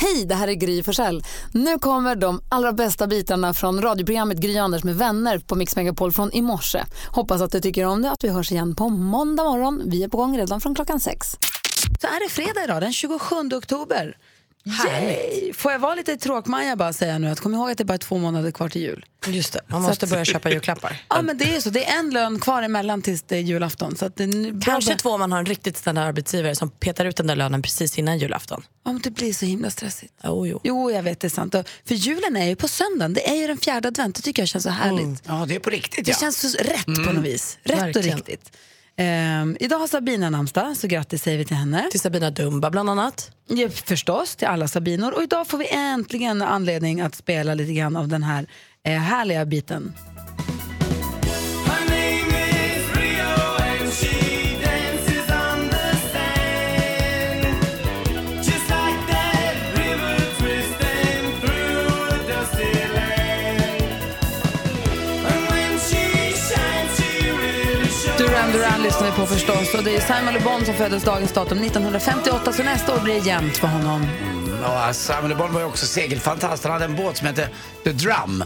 Hej, det här är Gry Forssell. Nu kommer de allra bästa bitarna från radioprogrammet Gry Anders med vänner på Mix Megapol från i morse. Hoppas att du tycker om det att vi hörs igen på måndag morgon. Vi är på gång redan från klockan sex. Så är det fredag idag, den 27 oktober. Yay! Får jag vara lite tråkmaja bara säga nu att kom ihåg att det bara är två månader kvar till jul. Just det, man måste att- börja köpa julklappar. Ja men det är så, det är en lön kvar emellan tills det är julafton. Så att det, nu- Kanske två om man har en riktigt snäll arbetsgivare som petar ut den där lönen precis innan julafton. Ja, men det blir så himla stressigt. Oh, jo. Jo, jag vet det är sant. För julen är ju på söndagen, det är ju den fjärde advent. Det tycker jag känns så härligt. Ja, det är på riktigt Det ja. känns så rätt på något vis. Rätt Verkligen. och riktigt. Ehm, idag har Sabina namnsdag, så grattis säger vi till henne. Till Sabina Dumba bland annat. Ja, förstås, till alla Sabinor. Och idag får vi äntligen anledning att spela lite grann av den här eh, härliga biten. Lyssnar vi på förstås. Och det är Simon Le Bon som föddes dagens datum 1958, så nästa år blir det jämnt för honom. Mm, ja, Simon Le Bon var ju också segelfantast. Han hade en båt som hette The Drum.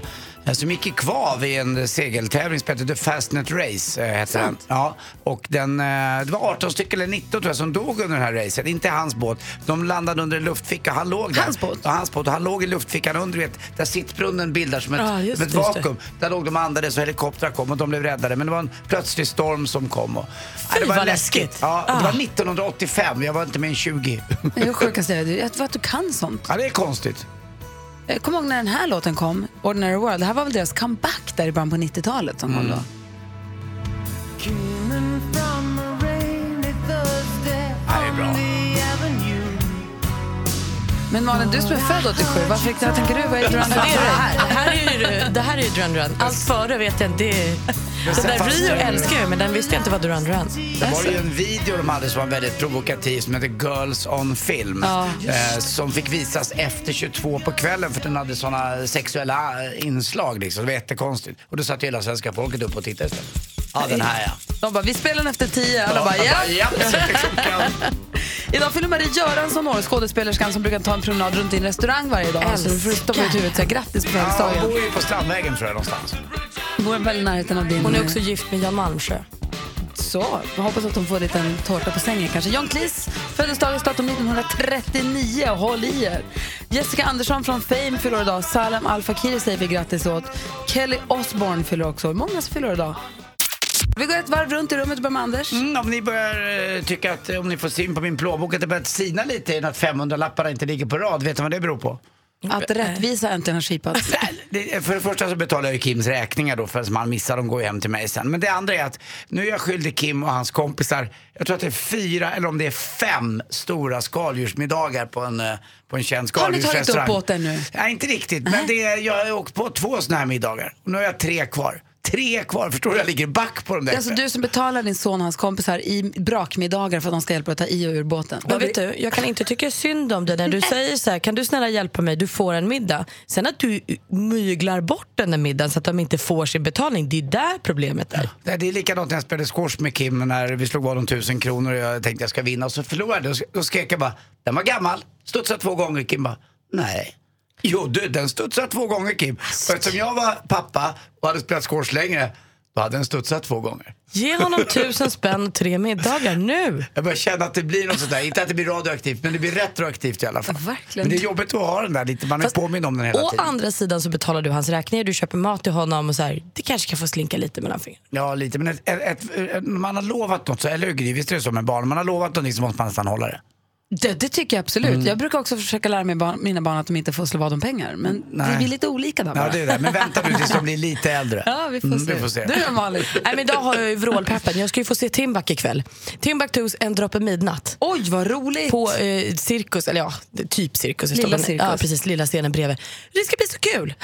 Som gick i kvav i en segeltävling som hette The Fastnet Race. eh, Hette den. Ja, och den, eh, det var 18 stycken eller 19 tror jag som dog under det här racet. Inte hans båt. De landade under en luftficka. Han låg där. Hans båt? Ja, hans båt. Han låg i luftfickan under, vet, där sittbrunnen bildar som ett, Ja, just som ett det, det. vakuum. Där låg de andades och helikoptrar kom och de blev räddade. Men det var en plötslig storm som kom. Och, Nej, det var vad läskigt. läskigt. Ja, det Ah. var 1985. Jag var inte mer än 20. Hur sjukt är det? Jag tror att du kan sånt. Ja, det är konstigt. Jag kommer ihåg när den här låten kom, Ordinary World. Det här var väl deras comeback där i början på 90-talet som kom då. Ja, det är bra. Men Malin, du som är född 87, vad, fick, vad tänker du? Vad är Duran Det, Duran det, här, det, här är ju, det här är ju Duran Duran. Allt före vet jag inte. Det, den där Rio älskar jag men den visste jag inte var Duran Duran. Det var ju en video de hade som var väldigt provokativ som hette Girls on Film. Eh, som fick visas efter 22 på kvällen för den hade såna sexuella inslag liksom. Det var jättekonstigt. Och då satt hela svenska folket upp och tittade istället. Ja, den här ja. De bara, vi spelar den efter tio. Alla bara, ja. Idag fyller Marie Göransson år, skådespelerskan som brukar ta en promenad runt i en restaurang varje dag. Så du får stoppa ut huvudet och säga grattis på Ja, hon födelsedagen. bor ju på Strandvägen tror jag någonstans. Bor väl i närheten av din... Hon är också gift med Jan Malmsjö. Så, jag hoppas att hon får en liten tårta på sängen kanske. John Cleese föddes dagens datum 1939, håll i er. Jessica Andersson från Fame fyller idag. Salem Al Fakiri säger vi grattis åt. Kelly Osbourne fyller också. Många som fyller idag. Vi går ett varv runt i rummet och börjar med Anders. Mm, om ni börjar eh, tycka att, eh, om ni får syn på min plånbok, att det börjat sina lite i att 500-lapparna inte ligger på rad. Vet ni vad det beror på? Att rättvisa äntligen har skipats. Det, för det första så betalar jag ju Kims räkningar då för som han missar, de går ju hem till mig sen. Men det andra är att nu är jag skyldig Kim och hans kompisar, jag tror att det är fyra eller om det är fem stora skaldjursmiddagar på en, eh, på en känd Har ni tagit upp båten nu? Nej, inte riktigt. Men det är, jag har åkt på två sådana här middagar. Och nu har jag tre kvar. Tre kvar, förstår du? Jag ligger back på dem där. är alltså du som betalar din son och hans kompisar i brakmiddagar för att de ska hjälpa dig att ta i och ur båten. Men vet du, jag kan inte tycka synd om dig när du säger så här, kan du snälla hjälpa mig, du får en middag. Sen att du myglar bort den där middagen så att de inte får sin betalning, det är där problemet är. Nej, Det är likadant när jag spelade squash med Kim när vi slog vad om tusen kronor och jag tänkte jag ska vinna och så förlorade jag. Då skrek jag bara, den var gammal, studsade två gånger. Kim bara, nej. Jo du, den studsade två gånger Kim. Och eftersom jag var pappa och hade spelat squash längre, då hade den studsat två gånger. Ge honom tusen spänn och tre middagar nu. Jag börjar känna att det blir något sådär, inte att det blir radioaktivt, men det blir retroaktivt i alla fall. verkligen. Men det är jobbigt att ha den där lite, man är Fast påminn om den hela Å tiden. andra sidan så betalar du hans räkningar, du köper mat till honom och så här, det kanske kan få slinka lite mellan fingrarna. Ja, lite. Men ett, ett, ett, man har lovat något, så, eller hur Gry? Visst är det så med barn? Man har lovat någonting så måste man nästan hålla det. Det, det tycker jag absolut. Mm. Jag brukar också försöka lära mig barn, mina barn att de inte får slå vad om pengar. Men Nej. vi blir lite olika där Ja, bara. det är det. Men vänta nu tills de blir lite äldre. Ja, vi får, Mm, se. vi får se. Du då Malin? Nej, men idag har jag ju vrålpeppen, jag ska ju få se Timbuk ikväll. Timbuktus En droppe midnatt. Oj, vad roligt! På eh, Cirkus, eller ja, typ Cirkus i Stockholm. Cirkus. Ja, precis, lilla scenen bredvid. Det ska bli så kul!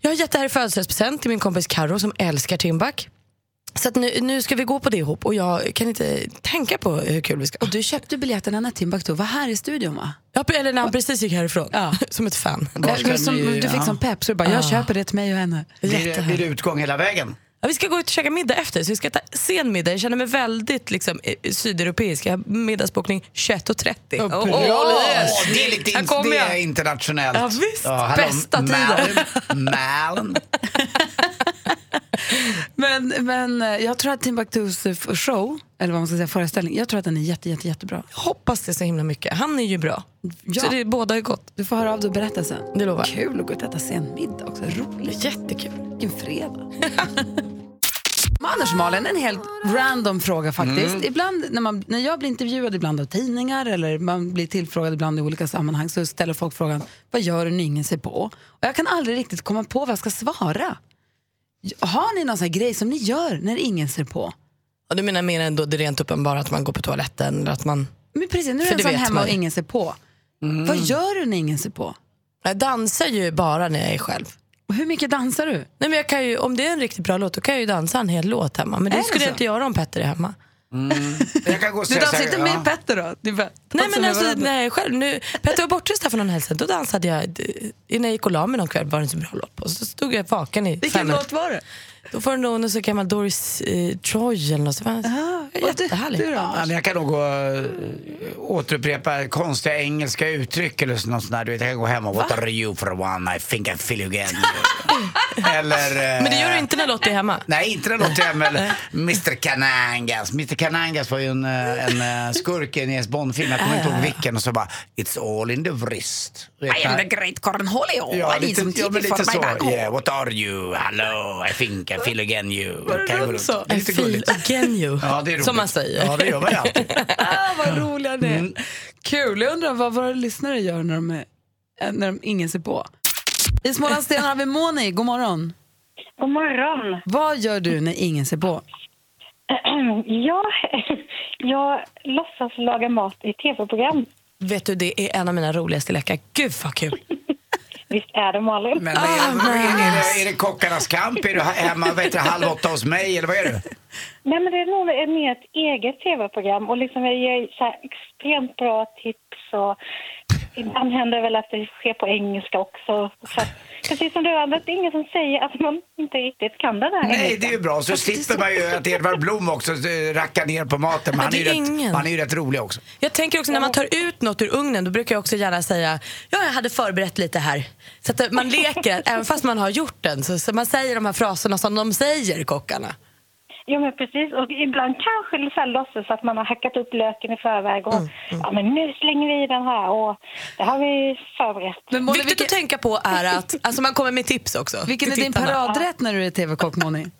Jag har gett det här i födelsedagspresent till min kompis Karo som älskar Timbuk. Så att nu, nu ska vi gå på det ihop och jag kan inte tänka på hur kul vi ska Och du köpte biljetterna när Timbuktu var här i studion va? Ja, eller när han precis gick härifrån. Ja. Som ett fan. Som, ni- du fick ja. som pepp så du bara, jag köper det till mig och henne. Blir det, Jättehärligt. blir det utgång hela vägen? Ja, vi ska gå ut och käka middag efter, så vi ska ta sen middag. Jag känner mig väldigt liksom, eh, sydeuropeisk. Jag har middagsbokning 21.30. Ja, Åh, bra. yes. det är lite in, det är internationellt. Ja, visst. hallå, Bästa tiden. Malin, Malin. Men, men eh, jag tror att Timbuktus eh, show, eller vad man ska säga, föreställning, jag tror att den är jätte, jätte, jättebra. Jag hoppas det så himla mycket. Han är ju bra. Ja. Så det, båda är gott. Du får höra av dig och berätta sen. Det lovar. Kul att gå och äta sen middag också, roligt. Jättekul. Vilken fredag. Anders Malin, en helt random fråga faktiskt. Ibland när, man, när jag blir intervjuad ibland av tidningar eller man blir tillfrågad ibland i olika sammanhang så ställer folk frågan vad gör du när ingen ser på? Och jag kan aldrig riktigt komma på vad jag ska svara. Har ni någon sån här grej som ni gör när ingen ser på? Och du menar mer än då det rent uppenbara att man går på toaletten? Eller att man... Men precis, nu är För det det en sån vet hemma man och ingen ser på. Vad gör du när ingen ser på? Jag dansar ju bara när jag är själv. Och hur mycket dansar du? Nej, men jag kan ju, om det är en riktigt bra låt då kan jag ju dansa en hel låt hemma. Men det det skulle jag så? inte göra om Petter är hemma. Jag kan gå och Du dansar inte ja. med Petter då? Du bara, Nej men alltså, nej, själv. Nu, Petter var bortrest här för någon helg sedan. Då dansade jag, eh, när jag gick och la mig någon kväll var det inte så bra låt på. Så stod jag vaken i Vilken fem låt var det? Då får du nog någon så gammal Doris eh, Troy eller något. Så det var och du- jättehärligt. Ja, men jag kan nog gå, äh, återupprepa konstiga engelska uttryck eller något sånt där. Du vet, jag kan gå hem och What are you for one? I think I feel you again. eller... äh, Men det gör du inte när Lottie är hemma. Nej, inte den låter hem. Eller Mr Kanangas. Mr Kanangas var ju en, äh, en äh, skurk i en James Bond-film. Jag kommer inte ihåg vilken. Och så bara It's all in the wrist. Du vet, I am när- the great Cornholio. Ja, I need lite, some ja, men lite my så. back home. Yeah, what are you? Hello, I think I feel again you. Var det Kan jag gå runt runt. så? I lite feel gulligt. again you. Ja, det är roligt. Som man säger. Ja, det gör man ju alltid. Ah, vad roliga ni är. Kul. Jag undrar vad våra lyssnare gör när, de är, äh, när de, ingen ser på. I Smålandsdelen har vi Moni. God morgon. God morgon. Vad gör du när ingen ser på? Jag, jag låtsas laga mat i tv-program. Vet du, det är en av mina roligaste lekar. Gud vad kul. Visst är det, Malin? Men vad är, Ah, det, är, nice. det, är det kockarnas kamp? Är du hemma heter det, halv åtta hos mig? Eller vad är du? Nej, men det är nog ett- mer ett eget tv-program. Och liksom jag ger så här extremt bra tips. Och ibland händer det väl att det sker på engelska också. Så, att- precis som du, Anders, det är ingen som säger att man inte riktigt kan det där Nej, det är ju bra. Så slipper man ju att Edvard Blom också eh, rackar ner på maten. Men han är, ju det är rätt, ingen. han är ju rätt rolig också. Jag tänker också när man tar ut något ur ugnen då brukar jag också gärna säga ja jag hade förberett lite här. Så att man leker även fast man har gjort den. Så, så man säger de här fraserna som de säger kockarna. Ja, men precis. Och ibland kanske så här låtsas att man har hackat upp löken i förväg. Och, Mm, Ja, men nu slänger vi i den här och det har vi förberett. Men Moni, Viktigt vilken, att tänka på är att alltså man kommer med tips också. vilken är din paradrätt när du är tv-kock, Moni?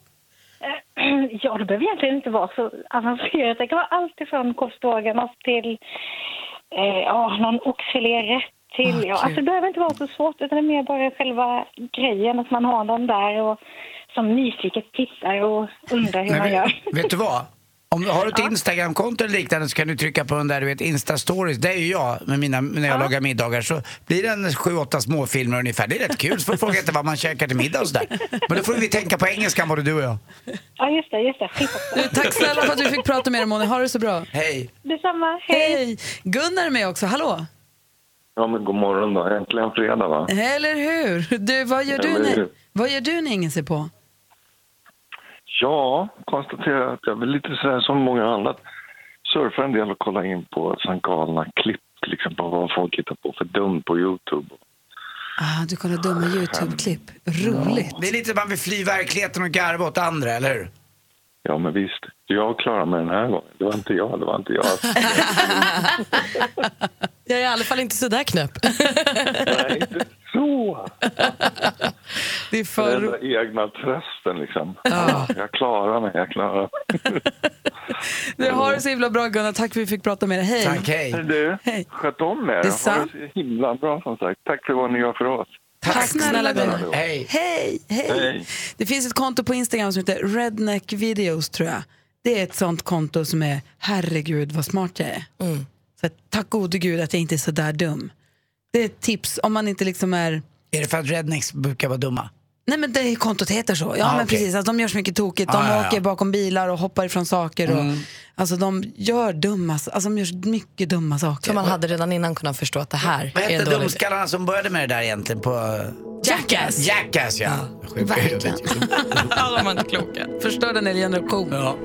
Ja, det behöver egentligen inte vara så avancerat. Det kan vara allt ifrån korvstroganoff till eh, ja, någon oxfilérätt till... ja, alltså, det behöver inte vara så svårt, utan det är mer bara själva grejen, att man har dem där och som nyfiket tittar och undrar hur Men man vet, gör. vet du vad? Om du har ett Instagramkonto eller liknande så kan du trycka på den där du vet Insta-stories. Det är ju jag med mina, när jag lagar middagar. Så blir det en sju, åtta småfilmer ungefär. Det är rätt kul. Så får folk veta vad man käkar till middag och sådär. Men då får vi tänka på engelska både du och jag. Ja, just det, just det. Du, tack snälla för att du fick prata med dig, Moni. Ha det så bra. Hej! Detsamma, hej! Hej! Gunnar är med också. Hallå! Ja, men god morgon då. Äntligen fredag, va? Eller hur? Du, vad, gör du Eller när, hur? vad gör du när ingen ser på? Ja, konstaterar att jag är lite sådär som många andra. Surfar en del och kollar in på sån galna klipp liksom på vad folk hittar på för dumt på Youtube. Ah, du kollar dumma YouTube-klipp. Roligt. Det är lite man vill fly verkligheten och garva åt andra, eller hur? Ja, men visst. Jag klarar mig den här gången. Det var inte jag, det var inte jag. Jag är i alla fall inte så där knäpp. Nej, inte så. Det är Den för... där egna trösten liksom. Ja, jag klarar mig, jag klarar mig. Du har det så himla bra, Gunnar. Tack för att vi fick prata med dig. Hej! Tack, hej. Du, Hej. sköt om er. Ha Detsamma. det så himla bra som sagt. Tack för vad ni gör för oss. Tack snälla Gunnar. Hej! Hej, hej! Hej. Det finns ett konto på Instagram som heter Redneck Videos, tror jag. Det är ett sånt konto som är, herregud vad smart jag är. Så att, tack gode gud att jag inte är så där dum. Det är ett tips om man inte liksom är, Är det för att rednecks brukar vara dumma? Nej men det kontot heter så. Ja Ah, men okej. precis, alltså, de gör så mycket tokigt. De Ah, ja, ja. åker bakom bilar och hoppar ifrån saker. Och, Mm. Alltså de gör dumma, alltså, de gör så mycket dumma saker. Som man hade redan innan kunnat förstå att det här Vad hette dumskallarna som började med det där egentligen på... Jackass! Jackass ja. I verkligen. Alla var inte kloka. Förstörde en hel generation. ja.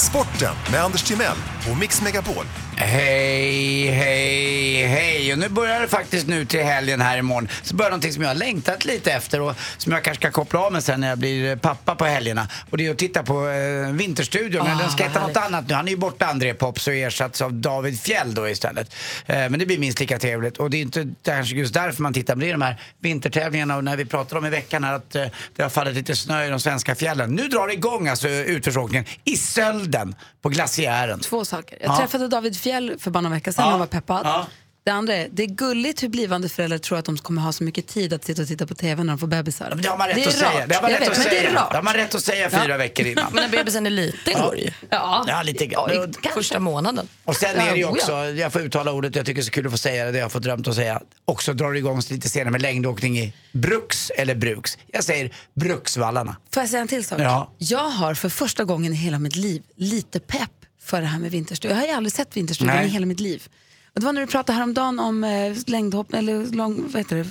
Sporten med Anders Timell och Mix Megapol. Hej, hej, hej. Och nu börjar det faktiskt nu till helgen här imorgon. Så börjar någonting som jag har längtat lite efter och som jag kanske ska koppla av med sen när jag blir eh, pappa på helgerna. Och det är att titta på eh, Vinterstudion. Men Ah, den ska heta något annat nu. Han är ju borta, André Pops, och ersatts av David Fjell då istället. Eh, men det blir minst lika trevligt. Och det är inte kanske just därför man tittar. Men det är de här vintertävlingarna och när vi pratade om i veckan här att eh, det har fallit lite snö i de svenska fjällen. Nu drar det igång alltså utförsåkningen i Sölden på glaciären. Två saker. Jag Ja. träffade David Fjell för bara några veckor sedan Ja. och var peppad. Ja. Det andra är, det är gulligt hur blivande föräldrar tror att de kommer ha så mycket tid att sitta och titta på TV när de får bebisar. Men Det har man rätt att säga. Det har man rätt att säga. Det har man rätt att säga fyra veckor innan. Men när bebisen är liten går det ju. Ja. Ja, lite grann. Ja. Första månaden. Och sen är det ju Ja, också, ja. jag får uttala ordet, jag tycker det är så kul att få säga det, det jag har fått drömt att säga. Också drar det igång lite senare med längdåkning i Bruks eller Bruks. Jag säger Bruksvallarna. Får jag säga en till sak? Ja. Jag har för första gången i hela mitt liv lite pepp för det här med vinterstudion. Jag har ju aldrig sett vinterstudion Nej. i hela mitt liv. Och det var när du pratade häromdagen om eh, längdhopp, eller lång, vad heter det?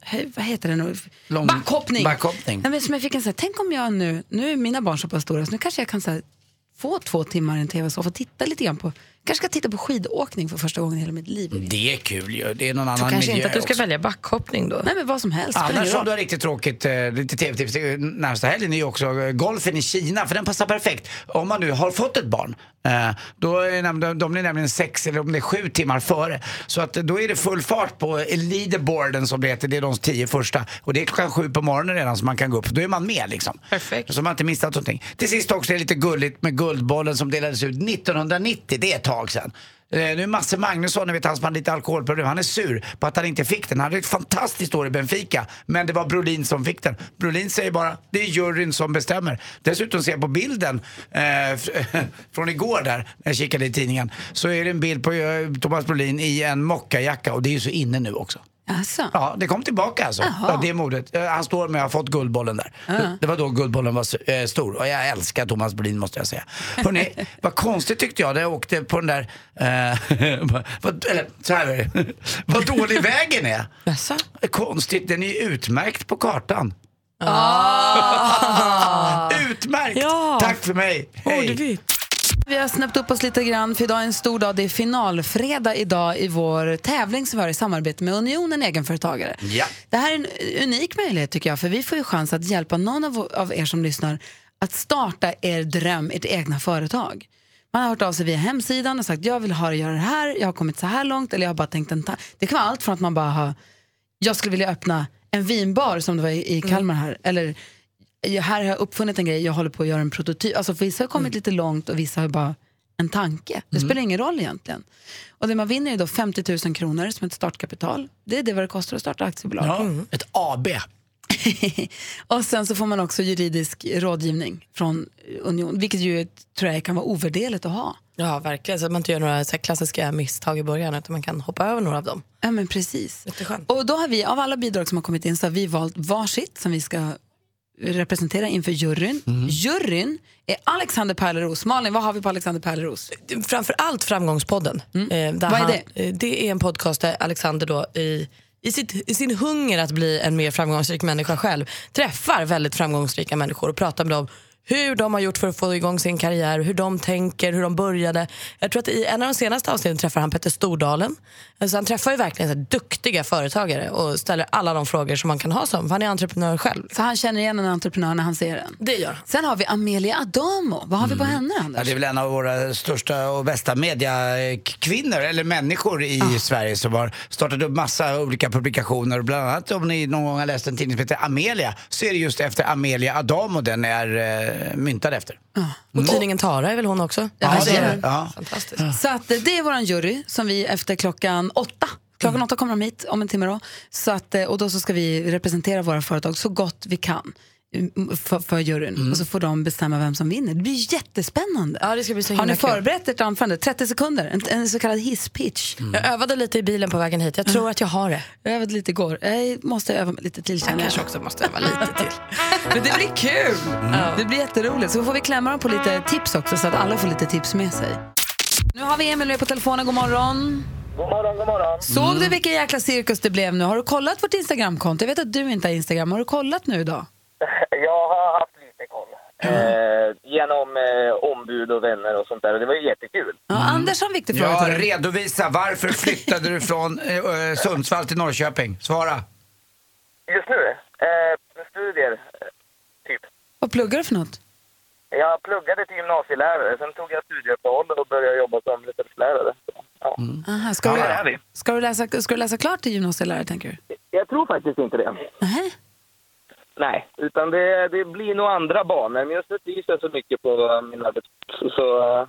Hej, vad heter det nu? Lång- Backhoppning. backhoppning. Nej, men som jag fick en så här, tänk om jag nu, nu är mina barn så pass stora så nu kanske jag kan så här, få två timmar i en tv-soffa och titta lite grann på, kanske ska titta på skidåkning för första gången i hela mitt liv. Det är kul ju, det är någon annan kanske miljö inte att du ska också. välja backhoppning då. Nej men vad som helst. Annars om du har riktigt tråkigt, eh, lite tv-tips, närmsta helgen är ju också eh, golfen i Kina, för den passar perfekt. Om man nu har fått ett barn, eh, då är de är nämligen sex eller om det är sju timmar före. Så att då är det full fart på leaderboarden som det heter, det är de tio första. Och det är klockan sju på morgonen redan som man kan gå upp, då är man med liksom. Perfekt. Så man har inte missat någonting. Till sist också är det lite gulligt med Guldbollen som delades ut 1990, det är ett tag sedan. Eh, nu är Masse Magnusson, ni vet han som hade lite alkoholproblem, han är sur på att han inte fick den. Han hade ett fantastiskt år i Benfica, men det var Brolin som fick den. Brolin säger bara, det är juryn som bestämmer. Dessutom ser jag på bilden eh, från igår där, när jag kikade i tidningen, så är det en bild på eh, Thomas Brolin i en mockajacka och det är ju så inne nu också. Alltså. Ja, det kom tillbaka alltså. Ja, det är modet. Eh, Han står med, har fått Guldbollen där. Det, det var då Guldbollen var eh, stor. Och jag älskar Thomas Brolin måste jag säga. Hörrni, vad konstigt tyckte jag när jag åkte på den där, eh, vad, eller så här är det. vad dålig vägen är. Jaså? Konstigt, den är ju utmärkt på kartan. Utmärkt! Ja. Tack för mig. Hej. Vi har snabbt upp oss lite grann för idag är en stor dag. Det är finalfredag idag i vår tävling som vi har i samarbete med Unionen Egenföretagare. Ja. Det här är en unik möjlighet tycker jag för vi får ju chans att hjälpa någon av, er som lyssnar att starta er dröm, ert egna företag. Man har hört av sig via hemsidan och sagt jag vill ha göra det här, jag har kommit så här långt eller jag har bara tänkt en ta- Det kan vara allt från att man bara har, jag skulle vilja öppna en vinbar som det var i, i Kalmar här eller jag, här har jag uppfunnit en grej, jag håller på att göra en prototyp. Alltså vissa har kommit lite långt och vissa har bara en tanke. Det spelar ingen roll egentligen. Och det man vinner är då 50 000 kronor som ett startkapital. Det är det vad det kostar att starta aktiebolag. Ja, ett AB. och sen så får man också juridisk rådgivning från Union, vilket ju tror jag kan vara ovärderligt att ha. Ja, verkligen. Så att man inte gör några så klassiska misstag i början utan man kan hoppa över några av dem. Ja men precis. Och då har vi, av alla bidrag som har kommit in så har vi valt varsitt som vi ska representera inför juryn. Juryn är Alexander Pärleros. Malin, vad har vi på Alexander Pärleros? Framför allt Framgångspodden. Eh, där Vad är han, det? eh, det är en podcast där Alexander då i, i, sitt, i sin hunger att bli en mer framgångsrik människa själv träffar väldigt framgångsrika människor och pratar med dem hur de har gjort för att få igång sin karriär, hur de tänker, hur de började. Jag tror att i en av de senaste avsnitten träffar han Petter Stordalen. Alltså han träffar ju verkligen så här duktiga företagare och ställer alla de frågor som man kan ha som, för han är entreprenör själv. Så han känner igen en entreprenör när han ser den. Det gör han. Sen har vi Amelia Adamo. Vad har vi på henne Ja, Anders? det är väl en av våra största och bästa mediakvinnor, eller människor i Sverige som har startat upp massa olika publikationer. Bland annat om ni någon gång har läst en tidning som heter Amelia så är det just efter Amelia Adamo den är eh, myntad efter. Och tidningen Tara är väl hon också? Ja, det det är. Ja. Fantastiskt. Så att, eh, det är vår jury som vi efter klockan åtta Klockan åtta kommer de hit om en timme då. Så att, eh, och då så ska vi representera våra företag så gott vi kan. Mm, för, för juryn och så får de bestämma vem som vinner. Det blir jättespännande. Ja, det ska bli så Har ni kul. förberett ert anförande? 30 sekunder, en, en så kallad hisspitch. Jag övade lite i bilen på vägen hit. Jag tror att jag har det. Jag övade lite igår. Jag måste öva lite till Jag kanske jag. också måste öva lite till. Men det blir kul! Det blir jätteroligt. Så får vi klämma dem på lite tips också så att alla får lite tips med sig. Nu har vi Emil med på telefonen. God morgon. God morgon, god morgon. Såg du vilken jäkla cirkus det blev nu? Har du kollat vårt Instagramkonto? Jag vet att du inte har Instagram. Har du kollat nu idag? Eh, genom eh, ombud och vänner och sånt där. Och det var ju jättekul. Ja, Anders har en viktig fråga Ja, till dig. redovisa. Varför flyttade du från eh, eh, Sundsvall till Norrköping? Svara. Just nu, eh, studier, typ. Vad pluggar du för något? Jag pluggade till gymnasielärare, sen tog jag studieuppehåll och började jobba som receptlärare. Så, Ja. Aha, ska, Ja, du, ska, du läsa, ska du läsa klart till gymnasielärare, tänker du? Jag tror faktiskt inte det. Nej. Nej, utan det, det blir nog andra banor. Men just nu trivs jag så mycket på min arbetsplats. Så eh,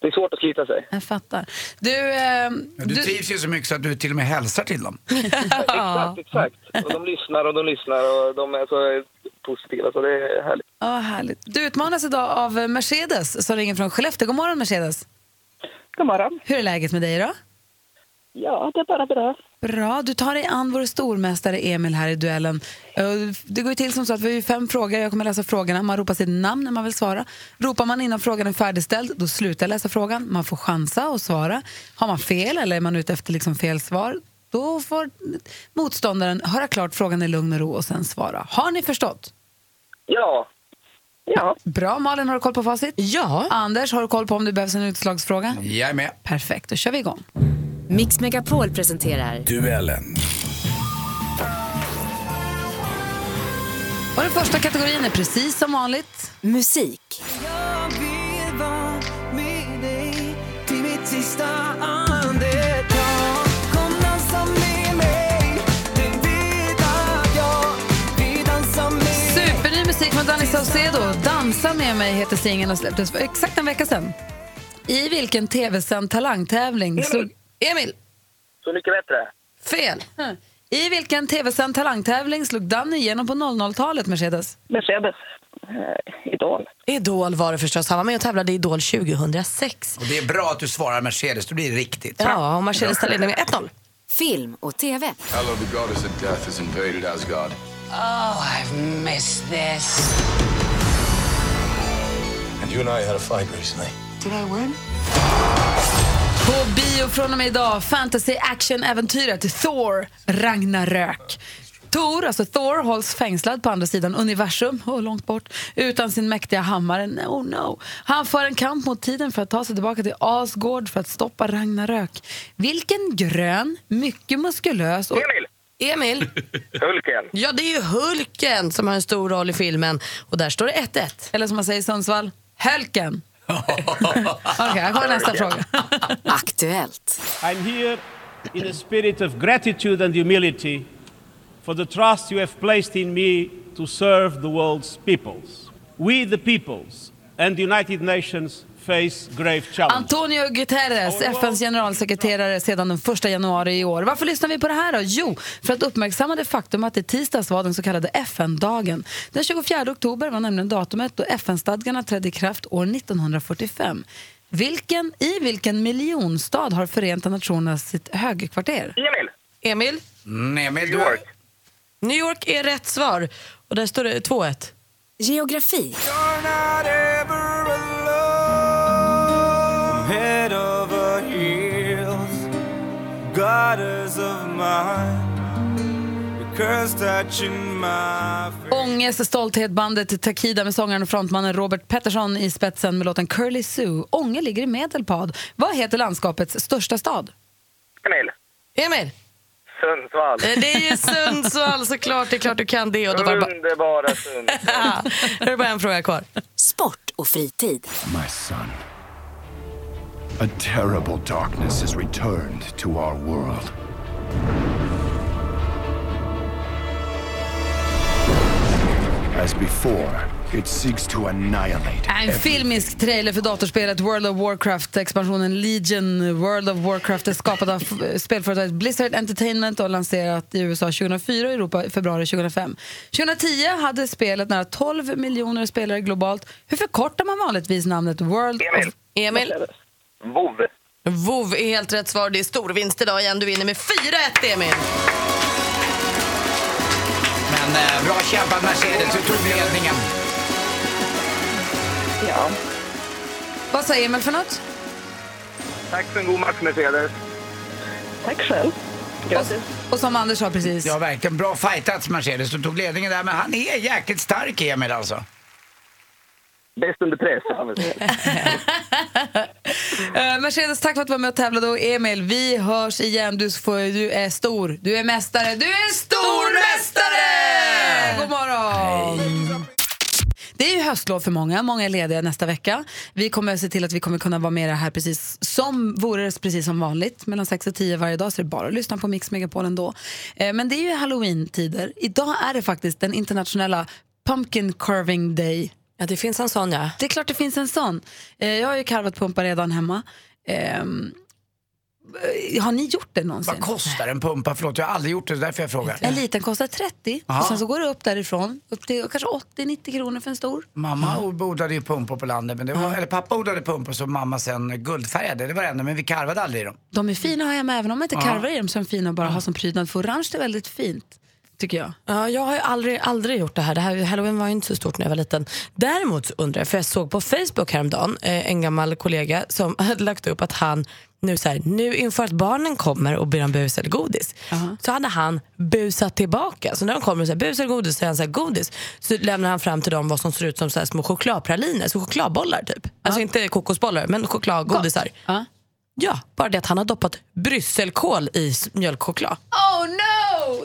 det är svårt att slita sig. Jag fattar. Du, eh, Ja, du trivs ju så mycket så att du till och med hälsar till dem. Exakt, exakt. Och de lyssnar och de lyssnar och de är så positiva så det är härligt. Ja, härligt. Du utmanas idag av Mercedes som ringer från Skellefteå. God morgon Mercedes. God morgon. Hur är läget med dig då? Ja, det är bara bra. Bra. Du tar dig an vår stormästare Emil här i duellen. Eh, Det går ju till som så att vi har fem frågor. Jag kommer läsa frågorna. Man ropar sitt namn när man vill svara. Ropar man innan frågan är färdigställd, då slutar jag läsa frågan. Man får chansa och svara. Har man fel eller är man ute efter liksom fel svar, då får motståndaren höra klart frågan i lugn och ro och sen svara. Har ni förstått? Ja. Ja. Bra. Malin, har du koll på facit? Ja. Anders, har du koll på om det behövs en utslagsfråga? Jag är med. Perfekt, då kör vi igång. Mix Megapol presenterar Duellen. Och den första kategorin är precis som vanligt. musik. Superny musik från Danny Saucedo. Dansa med mig heter singeln och släpptes för exakt en vecka sedan. I vilken tv-sänd talangtävling slog... Emil! Så mycket bättre. Fel! I vilken tv-sänd talangtävling slog Danny igenom på 00-talet, Mercedes? Mercedes. Eh, Idol. Idol var det förstås. Han var med och tävlade i Idol 2006. Och det är bra att du svarar Mercedes, då blir det riktigt. Ja, och Mercedes tar ledningen med 1-0. Film och TV. Hello, the goddess of death has invaded Asgard. Oh, I've missed this. And you and I had a fight recently. Did I win? På bio från och med idag, fantasy action-äventyret Thor Ragnarök. Thor, alltså Thor, hålls fängslad på andra sidan universum, oh, långt bort, utan sin mäktiga hammare. No, no. Han för en kamp mot tiden för att ta sig tillbaka till Asgård för att stoppa Ragnarök. Vilken grön, mycket muskulös och... Emil! Emil? Hulken. Ja, det är ju Hulken som har en stor roll i filmen. Och där står det 1-1. Eller som man säger i Sundsvall, Hölken. Okej, här kommer nästa fråga. Aktuellt. I'm here in a spirit of gratitude and humility for the trust you have placed in me to serve the world's peoples. We, the peoples, and the United Nations face grave challenges. Antonio Guterres, FNs generalsekreterare sedan den 1 januari i år. Varför lyssnar vi på det här då? Jo, för att uppmärksamma det faktum att det tisdags var den så kallade FN-dagen. Den 24 oktober var nämligen datumet då FN-stadgarna trädde i kraft år 1945. Vilken, I vilken miljonstad har Förenta Nationerna sitt högkvarter? Emil! Emil? Mm, Emil, New York. New York är rätt svar. Och där står det 2-1. Geografi. Goddess of mine. Ångest, stolthet, bandet Takida med sångaren och frontmannen Robert Pettersson i spetsen med låten Curly Sue. Ånge ligger i Medelpad. Vad heter landskapets största stad? Emil. Emil? Sundsvall. Eh, Det är ju Sundsvall såklart. Det är klart du kan det. Och då bara... Underbara Sundsvall. Är det bara en fråga kvar. Sport och fritid. My son. A terrible darkness has returned to our world. As before, It seeks to annihilate En filmisk trailer för datorspelet World of Warcraft. Expansionen Legion World of Warcraft är skapad av spelföretaget Blizzard Entertainment och lanserat i USA 2004 och i Europa i februari 2005. 2010 hade spelet nära 12 miljoner spelare globalt. Hur förkortar man vanligtvis namnet World of... Emil. Vov. Vov är helt rätt svar. Det är storvinst idag igen. Du vinner med 4-1 Emil. Men eh, bra kämpat Mercedes, du tog ledningen. Ja. Vad säger Emil för något? Tack för en god match Mercedes. Tack själv. Och, och som Anders sa precis. Ja, verkligen bra fightats Mercedes. Du tog ledningen där, men han är jäkligt stark Emil alltså. Bäst under press. kan eh, Mercedes, tack för att du var med och tävlade. Och Emil, vi hörs igen. Du, får, du är stor. Du är mästare. Du är stormästare! God morgon! Det är ju höstlov för många. Många är lediga nästa vecka. Vi kommer att se till att vi kommer kunna vara med här precis som vore det precis som vanligt. Mellan 6 och 10 varje dag så är det bara att lyssna på Mix Megapol ändå. Eh, men det är ju halloween-tider. Idag är det faktiskt den internationella Pumpkin Carving Day. Ja, det finns en sån ja. Det är klart det finns en sån. Eh, Jag har ju karvat pumpar redan hemma. Ehm, eh, har ni gjort det någonsin? Vad kostar en pumpa? Förlåt, jag har aldrig gjort det, det är därför jag frågar. En liten kostar 30 Ja. och sen så går det upp därifrån. Upp till kanske 80-90 kronor för en stor. Mamma odlade ju pumpor på landet, men det var, eller pappa odlade pumpor som mamma sen guldfärgade. Det var det enda, men vi karvade aldrig i dem. De är fina att ha hemma även om man inte Ja. karvar i dem så är de fina att bara ha som prydnad. För orange är väldigt fint, tycker jag. Ja, jag har ju aldrig, aldrig gjort det här. det här. Halloween var ju inte så stort när jag var liten. Däremot undrar jag, för jag såg på Facebook häromdagen eh, en gammal kollega som hade lagt upp att han nu, så här, nu inför att barnen kommer och ber om bus eller godis så hade han busat tillbaka. Så när de kommer och säger bus eller godis så säger han så här, godis. Så lämnar han fram till dem vad som ser ut som så små chokladpraliner, så chokladbollar typ. Alltså inte kokosbollar men chokladgodisar. Ja, bara det att han har doppat brysselkål i mjölkchoklad. Oh no!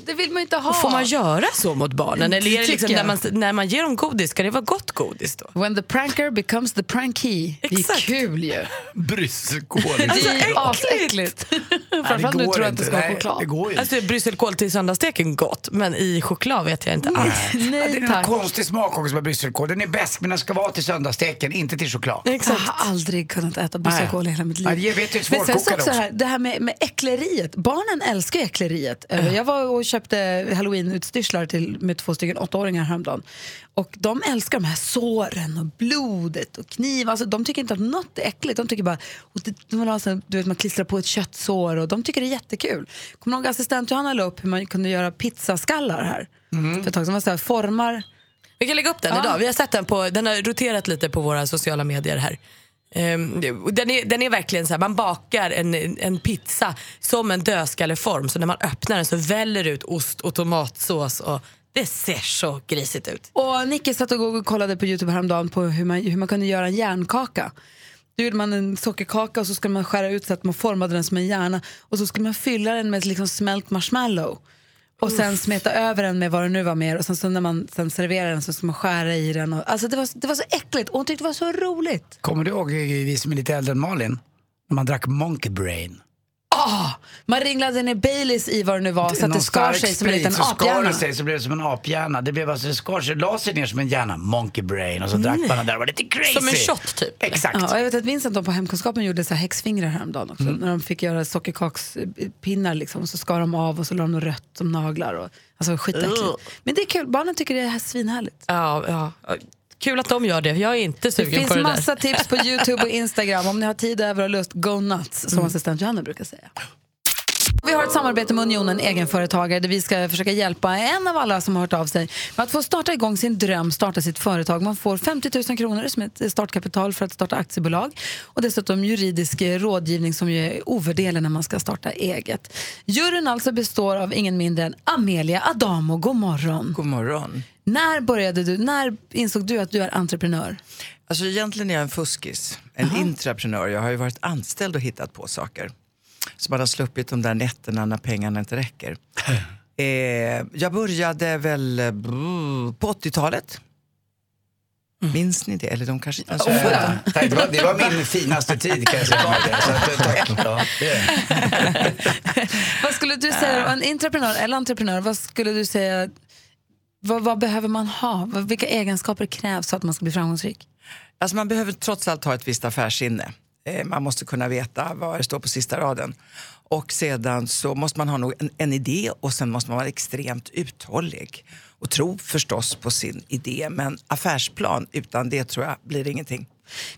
Det vill man inte ha. Får man göra så mot barnen? Det Eller är det liksom när, man, när man ger dem godis, ska det vara gott godis då? When the pranker becomes the prankee. Det är kul ju. Brysselkål. Det är ju asäckligt. Framförallt nu tror jag att det ska vara choklad. Alltså brysselkål till söndagssteken gott, men i choklad vet jag inte alls. Ja, det är en konstig smak också med brysselkål. Den är bäst, men den ska vara till söndagssteken, inte till choklad. Jag har aldrig kunnat äta brysselkål i hela mitt liv. Nej, jag vet ju Men sen så också också. här, det här med, med äckleriet. Barnen älskar ju äckleriet. Jag var och köpte halloween-utstyrslar till med två stycken åttaåringar häromdagen. Och de älskar de här såren och blodet och kniv. Alltså, de tycker inte att något är äckligt. De tycker bara, och det, de vill ha så, du vet, man klistrar på ett köttsår och de tycker det är jättekul. Kommer du ihåg assistent Johanna la upp hur man kunde göra pizzaskallar här? För ett tag sedan det så här, formar Vi kan lägga upp den Ja. idag. Vi har sett den på, den har roterat lite på våra sociala medier här. Ehm, den, är, den är verkligen så här, man bakar en, en pizza som en dödskalleform så när man öppnar den så väller det ut ost och tomatsås och det ser så grisigt ut. Och Nicky satt och och kollade på Youtube häromdagen på hur man, hur man kunde göra en järnkaka. Då gjorde man en sockerkaka och så skulle man skära ut så att man formade den som en hjärna och så skulle man fylla den med liksom smält marshmallow. Och sen smeta över den med vad det nu var mer och sen så när man sen serverar den så ska man skära i den. Och, alltså det, var, det var så äckligt och hon tyckte det var så roligt. Kommer du ihåg, vi som är lite äldre än Malin, när man drack Monkey Brain? Ah, man ringlade ner Baileys i vad det nu var så att det skar sig som en liten så skar aphjärna. det sig så blev det som en aphjärna. Det blev alltså, det skar sig, la sig ner som en hjärna, Monkey Brain, och så drack man den där. Det var lite crazy. Som en shot typ. Exakt. Ja, och jag vet att Vincent de på hemkunskapen gjorde så här häxfingrar häromdagen också. Mm. När de fick göra sockerkakspinnar liksom, och så skar de av och så la de rött som naglar. Och, alltså skitäckligt. Ugh. Men det är kul, barnen tycker det är svinhärligt. Ja, ja. Kul att de gör det. Jag är inte Det sugen finns på det massa där. tips på Youtube och Instagram. Om ni har tid över och lust, go nuts, som assistent Johanna brukar säga. Vi har ett samarbete med Unionen egenföretagare där vi ska försöka hjälpa en av alla som har hört av sig med att få starta igång sin dröm, starta sitt företag. Man får 50 000 kronor som ett startkapital för att starta aktiebolag och dessutom juridisk rådgivning som ju är ovärderlig när man ska starta eget. Juryn alltså består av ingen mindre än Amelia Adamo. God morgon. God morgon. När började du, när insåg du att du är entreprenör? Alltså egentligen är jag en fuskis, en intraprenör. Jag har ju varit anställd och hittat på saker. Så man har sluppit de där nätterna när pengarna inte räcker. eh, jag började väl eh, på 80-talet. Minns ni det? Eller de kanske inte ens födda. Tack, det, var, det var min finaste tid kan jag säga. Ja. Vad skulle du säga, en entreprenör eller entreprenör, vad skulle du säga vad, vad behöver man ha? Vilka egenskaper krävs för att man ska bli framgångsrik? Alltså man behöver trots allt ha ett visst affärssinne. Eh, man måste kunna veta vad det står på sista raden. Och sedan så måste man ha nog en, en idé och sen måste man vara extremt uthållig. Och tro förstås på sin idé, men affärsplan utan det tror jag blir ingenting.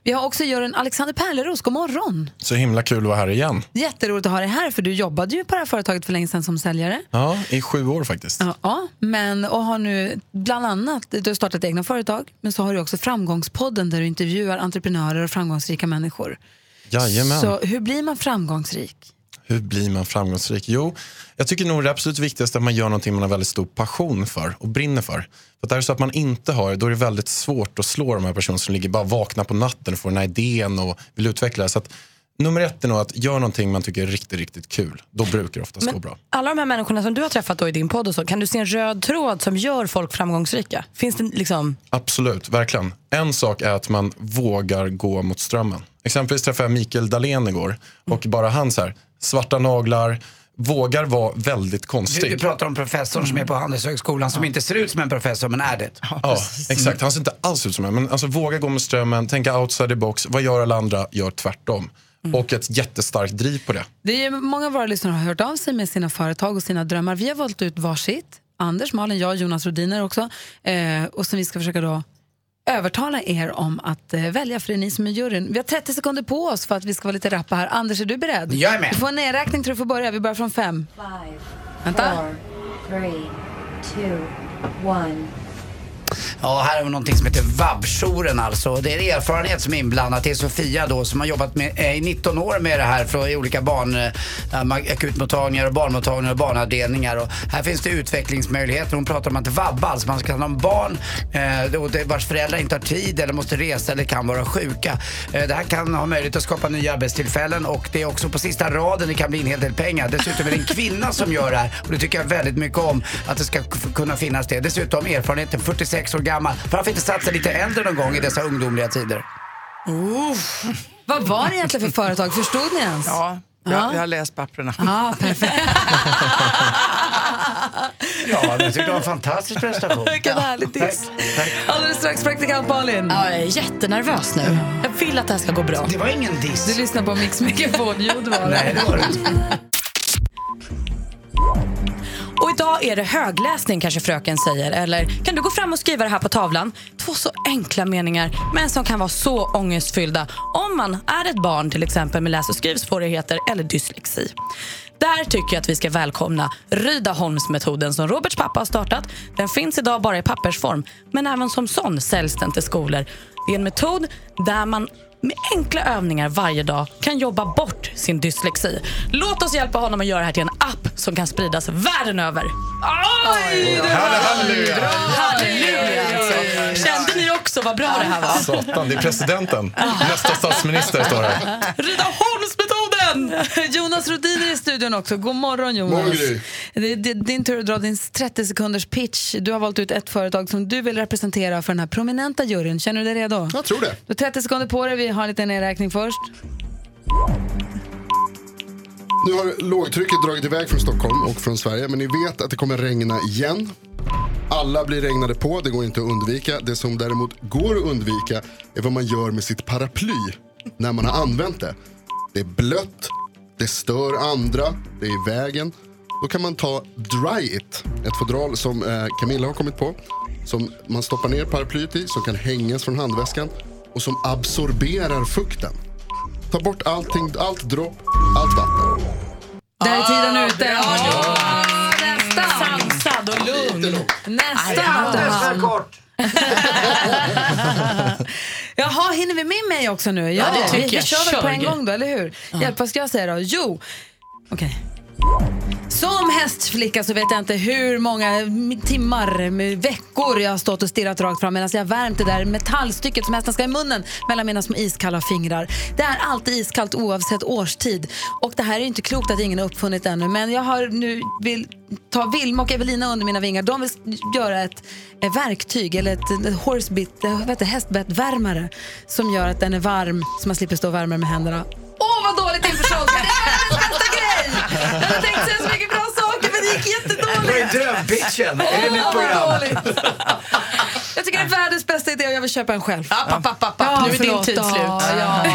Vi har också juryn Alexander Pärleros, god morgon. Så himla kul att vara här igen. Jätteroligt att ha dig här för du jobbade ju på det här företaget för länge sedan som säljare. Ja, i sju år faktiskt. Ja, Ja, men och har nu bland annat, du har startat egna företag, men så har du också Framgångspodden där du intervjuar entreprenörer och framgångsrika människor. Jajamän. Så hur blir man framgångsrik? Hur blir man framgångsrik? Jo, jag tycker nog det absolut viktigaste är att man gör någonting man har väldigt stor passion för och brinner för. För att är det så att man inte har då är det väldigt svårt att slå de här personerna som ligger bara vakna på natten och får den här idén och vill utveckla det. Så att nummer ett är nog att göra någonting man tycker är riktigt, riktigt kul. Då brukar det oftast gå Men bra. alla de här människorna som du har träffat då i din podd och så, kan du se en röd tråd som gör folk framgångsrika? Finns det liksom... Absolut, verkligen. En sak är att man vågar gå mot strömmen. Exempelvis träffade jag Mikael Dahlén igår och bara han så här, svarta naglar, vågar vara väldigt Du, konstig. du pratar om professorn som är på Handelshögskolan som inte ser ut som en professor men är det. Ja, exakt. Han ser inte alls ut som en. Men alltså, våga gå med strömmen, tänka outside the box. Vad gör alla andra? Gör tvärtom. Och ett jättestarkt driv på det. Det är många av våra lyssnare har hört av sig med sina företag och sina drömmar. Vi har valt ut varsitt. Anders, Malin, jag, Jonas Rodiner också. Eh, och som vi ska försöka då övertala er om att eh, välja, för det är ni som är juryn. Vi har 30 sekunder på oss för att vi ska vara lite rappa här. Anders, är du beredd? Jag är med. Du får en nedräkning tror du får börja. Vi börjar från fem. Vänta. three, two, one. Ja, här har vi någonting som heter vab-jouren alltså. Det är erfarenhet som är inblandat. Det är Sofia då som har jobbat med, eh, i 19 år med det här från i olika barn, eh, akutmottagningar och barnmottagningar och barnavdelningar. Och här finns det utvecklingsmöjligheter. Hon pratar om att vabba, alltså man ska ha en barn eh, vars föräldrar inte har tid eller måste resa eller kan vara sjuka. Eh, det här kan ha möjlighet att skapa nya arbetstillfällen och det är också på sista raden det kan bli en hel del pengar. Dessutom är det en kvinna som gör det här och det tycker jag väldigt mycket om att det ska kunna finnas det. Dessutom erfarenheten 46 år gammal. Varför inte satsa lite äldre någon gång i dessa ungdomliga tider? Vad var det egentligen för företag? Förstod ni ens? Ja, Ja. jag, jag har läst papperna. Ja, perfekt. Ja, jag tyckte det var en fantastisk prestation. Vilken härlig diss. Alldeles strax praktikant Malin. Ja, jag är jättenervös nu. Jag vill att det här ska gå bra. Det var ingen diss. Du lyssnar på Mix Megapol. Jo, det var det. Nej, det var det inte. Och idag är det högläsning kanske fröken säger. Eller kan du gå fram och skriva det här på tavlan? Två så enkla meningar men som kan vara så ångestfyllda om man är ett barn till exempel med läs och skrivsvårigheter eller dyslexi. Där tycker jag att vi ska välkomna Rydaholmsmetoden som Roberts pappa har startat. Den finns idag bara i pappersform men även som sån säljs den till skolor. Det är en metod där man med enkla övningar varje dag kan jobba bort sin dyslexi. Låt oss hjälpa honom att göra det här till en app som kan spridas världen över. Oj! Halleluja! Halleluja alltså. Kände ni också vad bra det här var? Satan, det är presidenten. Nästa statsminister står här. Rydaholmsmetoden! Jonas Rodiner i studion också. God morgon Jonas. Är det är din tur att dra din 30 sekunders pitch. Du har valt ut ett företag som du vill representera för den här prominenta juryn. Känner du dig redo? Jag tror det. Du har 30 sekunder på dig. Vi har en liten nedräkning först. Nu har lågtrycket dragit iväg från Stockholm och från Sverige, men ni vet att det kommer regna igen. Alla blir regnade på, det går inte att undvika. Det som däremot går att undvika är vad man gör med sitt paraply när man har använt det. Det är blött, det stör andra, det är i vägen. Då kan man ta Dry It, ett fodral som eh, Camilla har kommit på. Som man stoppar ner paraplyet i, som kan hängas från handväskan och som absorberar fukten. Ta bort allting, allt dropp, allt vatten. Där är tiden ute. Ja, nästan. Sansad och lugn. Nästan. För kort. Jaha, hinner vi med mig också nu? Ja, det tycker vi, vi jag. kör väl på en gång då, eller hur? Hjälp, vad ska jag säga då? Jo, okej. Som hästflicka så vet jag inte hur många timmar, veckor jag har stått och stirrat rakt fram medan jag har värmt det där metallstycket som hästen ska ha i munnen mellan mina små iskalla fingrar. Det är alltid iskallt oavsett årstid. Och det här är inte klokt att ingen har uppfunnit det ännu men jag har nu vill ta Vilma och Evelina under mina vingar. De vill göra ett, ett verktyg eller ett, ett horsebit, vad heter hästbettvärmare som gör att den är varm så man slipper stå och värma med händerna. Åh vad dåligt inför showen! är jag har tänkt säga så mycket bra saker men det gick jättedåligt. Det var ju drömpitchen. Är det nytt program? Jag tycker det är världens bästa idé och jag vill köpa en själv. App, app, app, app, app. Nu är din tid slut. Ja, ja.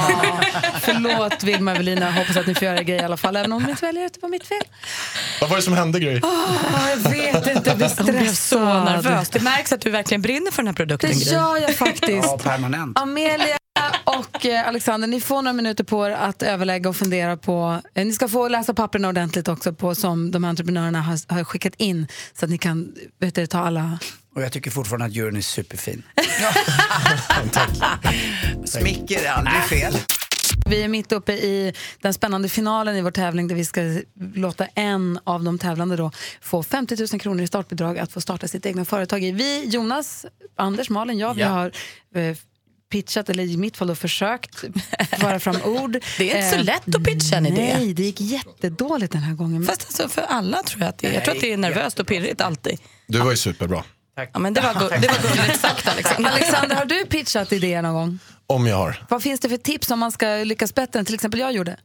förlåt Vilma Evelina, hoppas att ni får göra grejer i alla fall. Även om ni inte väljer det var mitt fel. Vad var det som hände Gry? Åh, jag vet inte, jag blir Hon blev så nervös. Det märks att du verkligen brinner för den här produkten. Det gör jag faktiskt. Ja, permanent. Amelia och eh, Alexander, ni får några minuter på er att överlägga och fundera på... Eh, ni ska få läsa papperna ordentligt också på som de entreprenörerna har, har skickat in så att ni kan vet du, ta alla... Och jag tycker fortfarande att juryn är superfin. Smicker är aldrig fel. Vi är mitt uppe i den spännande finalen i vår tävling där vi ska låta en av de tävlande då få 50 000 kronor i startbidrag att få starta sitt egna företag i. Vi, Jonas, Anders, Malin, jag, vi Ja. har eh, pitchat, eller i mitt fall då försökt föra fram ord. Det är inte så lätt att pitcha en idé. Nej, det gick jättedåligt den här gången. Fast alltså för alla tror jag att det är. Jag tror att det är nervöst och pirrigt alltid. Du var ju superbra. Ja, men det var, gu- det var gulligt sagt Alexander. Alexander, har du pitchat idéer någon gång? Om jag har. Vad finns det för tips om man ska lyckas bättre än till exempel jag gjorde?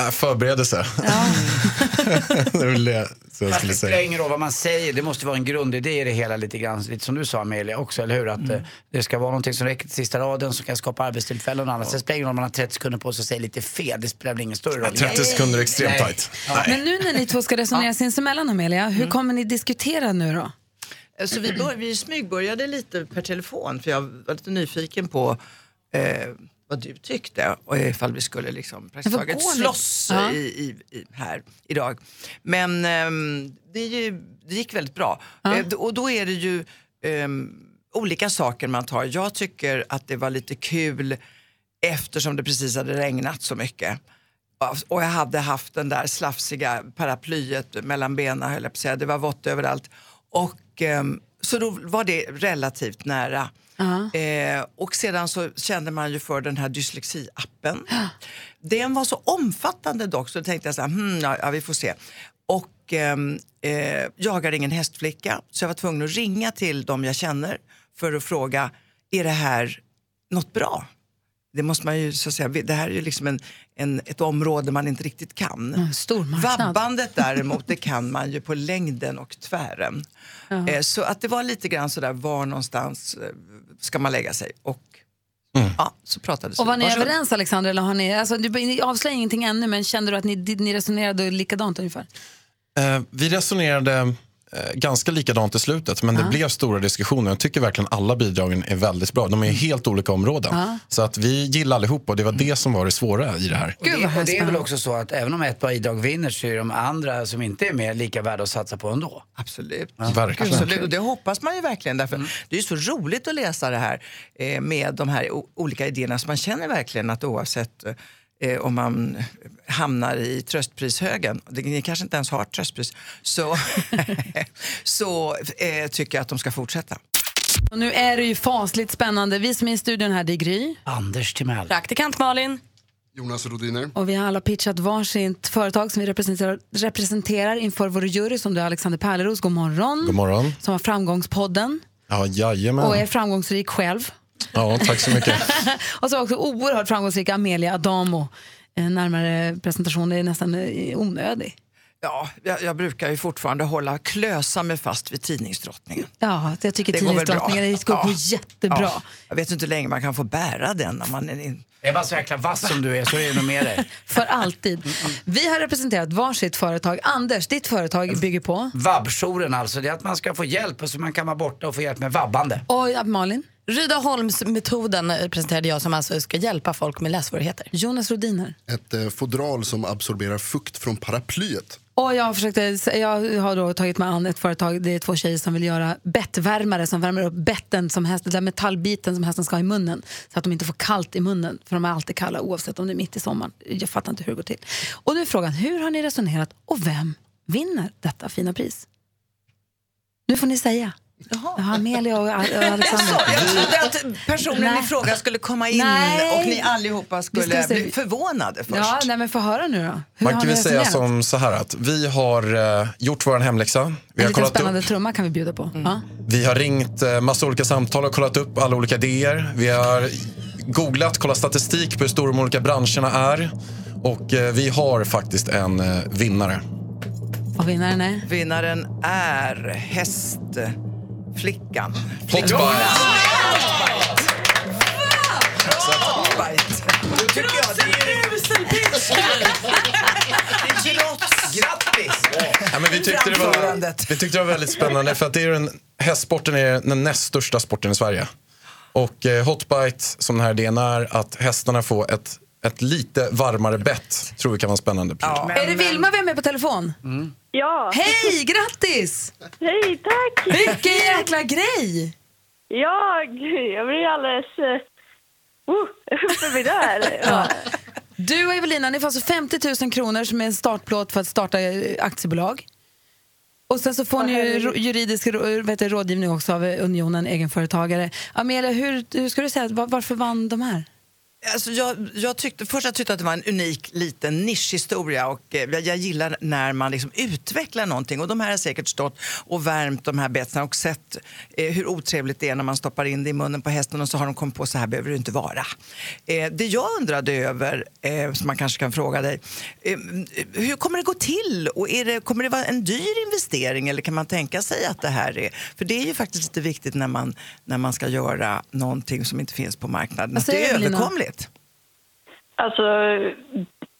Äh, förberedelse. det väl det som jag skulle det spelar säga. ingen roll vad man säger, det måste vara en grundidé i det hela lite grann. Lite som du sa Amelia också, eller hur? Att eh, det ska vara någonting som räcker till sista raden, som kan skapa arbetstillfällen och annat. Sen spelar det ingen roll om man har 30 sekunder på sig och säger lite fel, det spelar väl ingen större roll. 30 sekunder är extremt Nej. tajt. Men nu när ni två ska resonera sinsemellan, Amelia, hur kommer ni diskutera nu då? Så vi, bör, vi smygbörjade lite per telefon för jag var lite nyfiken på eh, vad du tyckte och ifall vi skulle liksom praktiskt taget slåss Ja. i, i, i, här idag. Men ehm, det, ju, det gick väldigt bra. Eh, d- och då är det ju ehm, olika saker man tar. Jag tycker att det var lite kul eftersom det precis hade regnat så mycket. Och jag hade haft den där slafsiga paraplyet mellan benen höll jag på att säga. Det var vått överallt. Och, ehm, så då var det relativt nära. Eh, och sedan så kände man ju för den här dyslexi-appen. Den var så omfattande dock så då tänkte jag så här, hmm, ja, vi får se. Och ehm, eh, jag är ingen hästflicka så jag var tvungen att ringa till dem jag känner för att fråga, är det här något bra? Det måste man ju så att säga, det här är ju liksom en, en, ett område man inte riktigt kan. Mm. Vabbandet däremot, det kan man ju på längden och tvären. Eh, så att det var lite grann sådär, var någonstans eh, ska man lägga sig? Och ja, så pratades Och var ni Varsågod. överens Alexander? Eller har ni, alltså, du, ni avslöjar ingenting ännu men kände du att ni, ni resonerade likadant ungefär? Eh, vi resonerade ganska likadant i slutet, men det Ja. blev stora diskussioner. Jag tycker verkligen alla bidragen är väldigt bra. De är i helt olika områden. Ja. Så att vi gillar allihop och det var det som var det svåra i det här. Och det, och det är väl också så att även om ett bidrag vinner så är de andra som inte är med lika värda att satsa på ändå. Absolut. Verkligen. Absolut. Och det hoppas man ju verkligen. Därför Det är ju så roligt att läsa det här eh, med de här olika idéerna. Så man känner verkligen att oavsett eh, om man hamnar i tröstprishögen, det, ni kanske inte ens har tröstpris, så, så eh, tycker jag att de ska fortsätta. Och nu är det ju fasligt spännande. Vi som är i studion här, det är Gry. Anders Timell. Praktikant Malin. Jonas Rodiner. Och vi har alla pitchat varsitt företag som vi representerar, representerar inför vår jury som du är Alexander Pärleros. God morgon. God morgon. Som har Framgångspodden Ja, jajamän. och är framgångsrik själv. Ja, tack så mycket. och så också oerhört framgångsrika Amelia Adamo. En närmare presentation är nästan eh, onödig. Ja, jag, jag brukar ju fortfarande hålla, klösa mig fast vid tidningsdrottningen. Ja, jag tycker Det går tidningsdrottningen det ska gå Ja. jättebra. Ja. Jag vet inte hur länge man kan få bära den när man är in. Jag är bara så jäkla vass som du är så är det nog med dig. För alltid. Vi har representerat varsitt företag. Anders, ditt företag bygger på? Vabbjouren alltså, det är att man ska få hjälp och så man kan vara borta och få hjälp med vabbande. Och ja, Malin? Rydaholmsmetoden presenterade jag som alltså ska hjälpa folk med lässvårigheter. Jonas Rodiner? Ett eh, fodral som absorberar fukt från paraplyet. Och jag, försökte, jag har då tagit mig an ett företag, det är två tjejer som vill göra bettvärmare som värmer upp betten som hästen, den där metallbiten som hästen ska ha i munnen så att de inte får kallt i munnen för de är alltid kalla oavsett om det är mitt i sommaren. Jag fattar inte hur det går till. Och nu är frågan, hur har ni resonerat och vem vinner detta fina pris? Nu får ni säga. Ja, Amelia och, Alexander. Jag trodde att personen Nej. i fråga skulle komma in Nej. och ni allihopa skulle bli förvånade först. Ja, nej, men få höra nu då. Hur Man kan väl säga som så här att vi har eh, gjort vår hemläxa. Vi En har, kollat spännande upp, trumma kan vi bjuda på. Ja. vi har ringt eh, massa olika samtal och kollat upp alla olika idéer. Vi har googlat, kollat statistik på hur stora de olika branscherna är. Och eh, vi har faktiskt en eh, vinnare. Och vinnaren är? Vinnaren är hästflickan. Hotbite. Då tycker jag det är Usel pitch! Grattis! Ja, men vi, tyckte det var, vi tyckte det var väldigt spännande för att det är den, hästsporten är den näst största sporten i Sverige. Och eh, Hotbite som den här idén är att hästarna får ett, ett lite varmare bett. Tror vi kan vara spännande. är det Vilma vi har med på telefon? Ja. Hej, grattis! Hej, tack! Vilken jäkla grej! Ja, gud, jag blir alldeles... Uh, uppe vid där. Ja. Du och Evelina, ni får alltså 50 000 kronor som är en startplåt för att starta eh, aktiebolag. Och sen så får ni juridisk vet du, rådgivning också av eh, Unionen egenföretagare. Amelia, hur, hur ska du säga, var- varför vann de här? Alltså jag, jag tyckte, först jag tyckte att det var en unik liten nischhistoria och eh, jag, jag gillar när man liksom utvecklar någonting och de här har säkert stått och värmt de här betsen och sett eh, hur otrevligt det är när man stoppar in det i munnen på hästen och så har de kommit på så här behöver det inte vara. Eh, det jag undrade över, eh, som man kanske kan fråga dig, eh, hur kommer det gå till? Och det, kommer det vara en dyr investering eller kan man tänka sig att det här är, för det är ju faktiskt lite viktigt när man, när man ska göra någonting som inte finns på marknaden, att det säger är överkomligt. Alltså,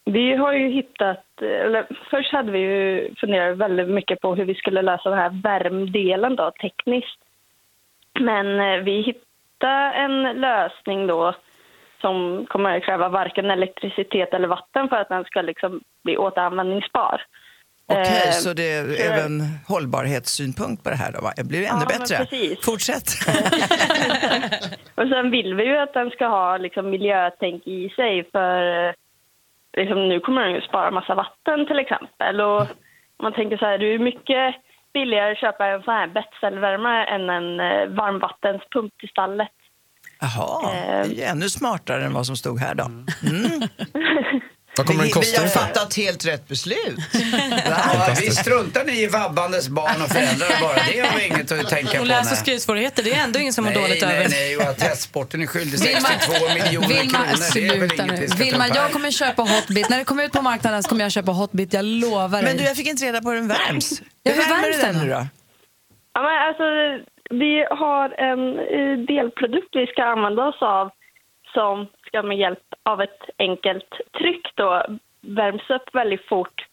vi har ju hittat... Eller, först hade vi ju funderat väldigt mycket på hur vi skulle lösa den här värmdelen då, tekniskt. Men eh, vi hittade en lösning då som kommer att kräva varken elektricitet eller vatten för att den ska liksom bli återanvändningsbar. Okej, Eh, så det är så- även hållbarhetssynpunkt på det här då? Va? Det blir ännu Ja, bättre. Fortsätt. Och sen vill vi ju att den ska ha liksom miljötänk i sig för eh, liksom, nu kommer den ju spara massa vatten till exempel. Och om man tänker så här, det är mycket billigare att köpa en sån här bettcellvärmare än en eh, varmvattenspump till stallet. Jaha, det är ju ännu smartare än vad som stod här då. Mm. Vad kommer vi, den kosta vi har ungefär? fattat helt rätt beslut. Ja, vi struntar i vabbandes barn och föräldrar bara. Det har vi inget att tänka på. Och läs och nej. skrivsvårigheter, det är ändå ingen som mår nej, dåligt nej, över. Nej, och att hästsporten är skyldig Vilma- 62 miljoner Vilma, kronor. Det är väl inget nu. vi ska Vilma, ta jag kommer köpa Hotbit. När det kommer ut på marknaden så kommer jag köpa Hotbit, jag lovar dig. Men du, jag fick inte reda på hur den värms. Ja, hur värms den nu då? då? Ja, men alltså, vi har en eh, delprodukt vi ska använda oss av som ska med hjälp av ett enkelt tryck då värms upp väldigt fort.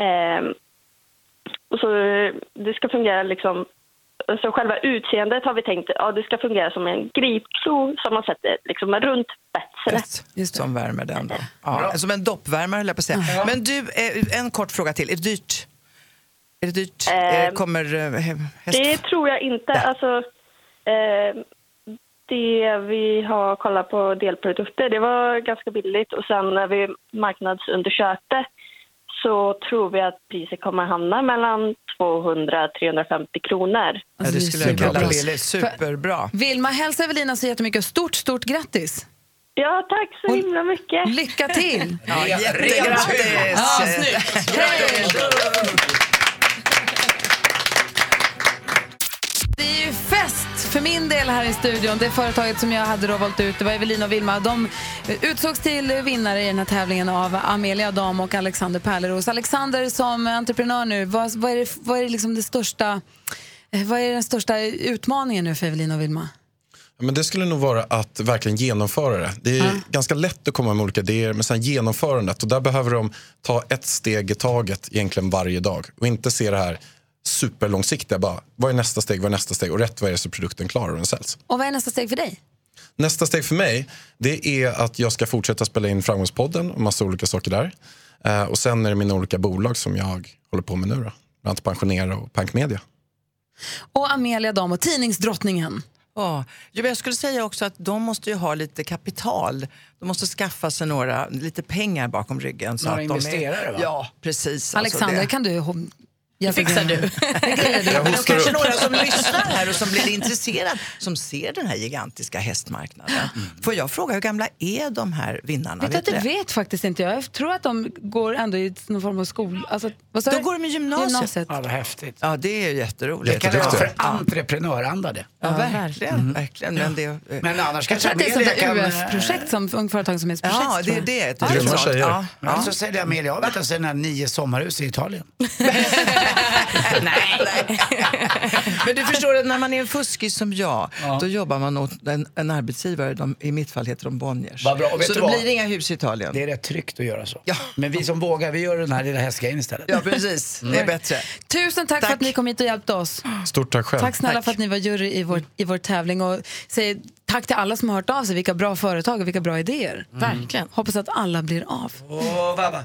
Ehm, och så eh, det ska fungera liksom så själva utseendet har vi tänkt ja, det ska fungera som en gripklo som man sätter liksom runt betslet. Som värmer den då. Ja, som en doppvärmare höll jag på att säga. Men du, eh, en kort fråga till. Är det dyrt? Är det dyrt? Ehm, Eh, Kommer eh, hä- häst... Det tror jag inte. Alltså, eh, det vi har kollat på delprodukter, det var ganska billigt och sen när vi marknadsundersökte så tror vi att priset kommer hamna mellan 200-350 kronor. Ja, det skulle jag kalla billigt. Superbra. Vilma, hälsa Evelina så jättemycket stort, stort grattis. Ja, tack så himla mycket. Lycka till! Ja, jättegrattis! Ja, snyggt. För min del här i studion. Det företaget som jag hade då valt ut, det var Evelina och Vilma. De utsågs till vinnare i den här tävlingen av Amelia Dam och Alexander Pärleros. Alexander, som entreprenör nu, vad, vad är, det, vad är det liksom det största, eh, vad är den största utmaningen nu för Evelina och Vilma? Men det skulle nog vara att verkligen genomföra det. Det är ganska lätt att komma med olika idéer, men sen genomförandet. Och där behöver de ta ett steg i taget egentligen varje dag. Och inte se det här superlångsiktiga. Bara, vad är nästa steg, vad är nästa steg? Och rätt vad är det så produkten klarar och den säljs. Och vad är nästa steg för dig? Nästa steg för mig det är att jag ska fortsätta spela in Framgångspodden och massa olika saker där. Eh, och sen är det mina olika bolag som jag håller på med nu. Då. Bland annat Pensionera och Pank Media. Och Amelia Dam och tidningsdrottningen. Ja, jag skulle säga också att de måste ju ha lite kapital. De måste skaffa sig några, lite pengar bakom ryggen. Så Några att de investerare, är, va? Ja, precis. Alltså, Alexander, det- kan du Det fixar du. Men då kanske några som lyssnar här och som blir intresserade, som ser den här gigantiska hästmarknaden. Får jag fråga, hur gamla är de här vinnarna? Vet att jag det? vet faktiskt inte. Jag tror att de går ändå i någon form av skola. Alltså, vad Då går de i gymnasiet. Gymnasiet. Ja, vad häftigt. Ja, det är jätteroligt. Det kan det vara för entreprenöranda det. Ja, verkligen. verkligen. Men, det, Men annars Jag tror kanske att det är ett sånt där kan... UF-projekt som Ung Företagsamhetsprojekt. Ja, det är jag. det. Ett Ja. Ja. Ja. Så säger Amelia, jag vet alltså när nio sommarhus i Italien. Men du förstår att när man är en fuskis som jag, då jobbar man åt en, en arbetsgivare, de, i mitt fall heter de Bonniers. Vad bra. Så vad? blir det inga hus i Italien. Det är rätt tryggt att göra så. Ja. Men vi som vågar, vi gör den här lilla hästgrejen istället. Ja, precis. Det är bättre. Tusen tack, för att ni kom hit och hjälpte oss. Stort tack själv. Tack snälla för att ni var jury i vår, i vår tävling. Och säg tack till alla som har hört av sig. Vilka bra företag och vilka bra idéer. Verkligen. Hoppas att alla blir av. Vabba.